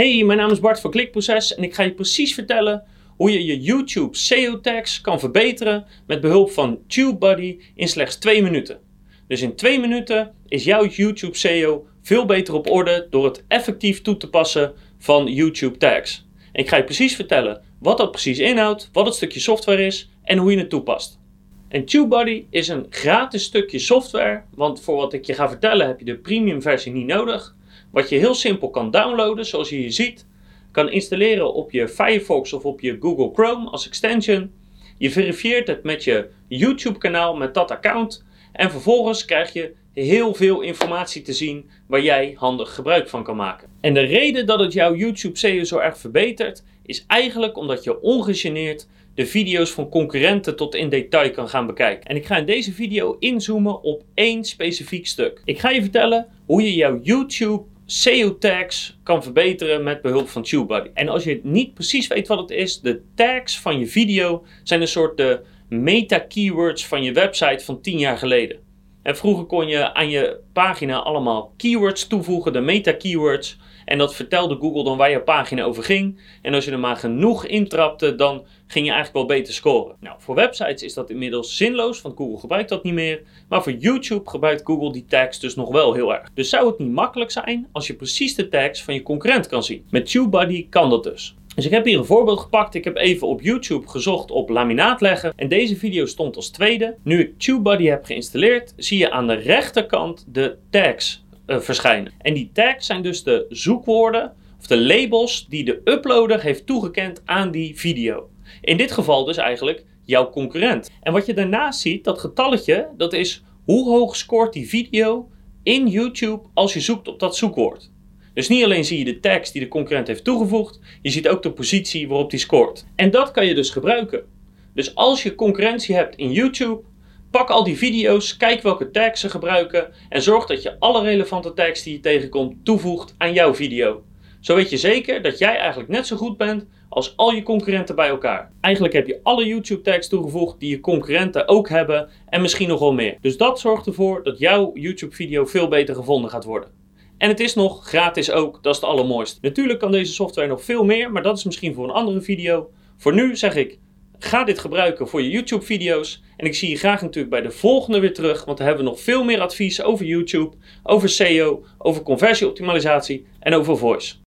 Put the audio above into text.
Hey, mijn naam is Bart van Klikproces en ik ga je precies vertellen hoe je je YouTube SEO tags kan verbeteren met behulp van TubeBuddy in slechts 2 minuten. Dus in 2 minuten is jouw YouTube SEO veel beter op orde door het effectief toe te passen van YouTube tags. En ik ga je precies vertellen wat dat precies inhoudt, wat het stukje software is en hoe je het toepast. En TubeBuddy is een gratis stukje software, want voor wat ik je ga vertellen heb je de premium versie niet nodig. Wat je heel simpel kan downloaden, zoals je hier ziet, kan installeren op je Firefox of op je Google Chrome als extension. Je verifieert het met je YouTube kanaal met dat account en vervolgens krijg je heel veel informatie te zien waar jij handig gebruik van kan maken. En de reden dat het jouw YouTube SEO zo erg verbetert, is eigenlijk omdat je ongegeneerd de video's van concurrenten tot in detail kan gaan bekijken. En ik ga in deze video inzoomen op één specifiek stuk. Ik ga je vertellen hoe je jouw YouTube SEO tags kan verbeteren met behulp van TubeBuddy. En als je niet precies weet wat het is, de tags van je video zijn een soort de meta keywords van je website van 10 jaar geleden. En vroeger kon je aan je pagina allemaal keywords toevoegen, de meta keywords. En dat vertelde Google dan waar je pagina over ging. En als je er maar genoeg intrapte, dan ging je eigenlijk wel beter scoren. Nou, voor websites is dat inmiddels zinloos, want Google gebruikt dat niet meer. Maar voor YouTube gebruikt Google die tags dus nog wel heel erg. Dus zou het niet makkelijk zijn als je precies de tags van je concurrent kan zien? Met TubeBuddy kan dat dus. Dus ik heb hier een voorbeeld gepakt. Ik heb even op YouTube gezocht op laminaat leggen. En deze video stond als tweede. Nu ik TubeBuddy heb geïnstalleerd, zie je aan de rechterkant de tags uh, verschijnen. En die tags zijn dus de zoekwoorden of de labels die de uploader heeft toegekend aan die video. In dit geval dus eigenlijk jouw concurrent. En wat je daarnaast ziet, dat getalletje, dat is hoe hoog scoort die video in YouTube als je zoekt op dat zoekwoord. Dus niet alleen zie je de tags die de concurrent heeft toegevoegd, je ziet ook de positie waarop die scoort. En dat kan je dus gebruiken. Dus als je concurrentie hebt in YouTube, pak al die video's, kijk welke tags ze gebruiken en zorg dat je alle relevante tags die je tegenkomt toevoegt aan jouw video. Zo weet je zeker dat jij eigenlijk net zo goed bent als al je concurrenten bij elkaar. Eigenlijk heb je alle YouTube tags toegevoegd die je concurrenten ook hebben en misschien nog wel meer. Dus dat zorgt ervoor dat jouw YouTube video veel beter gevonden gaat worden. En het is nog gratis ook, dat is het allermooiste. Natuurlijk kan deze software nog veel meer, maar dat is misschien voor een andere video. Voor nu zeg ik, ga dit gebruiken voor je YouTube video's. En ik zie je graag natuurlijk bij de volgende weer terug, want dan hebben we nog veel meer advies over YouTube, over SEO, over conversieoptimalisatie en over voice.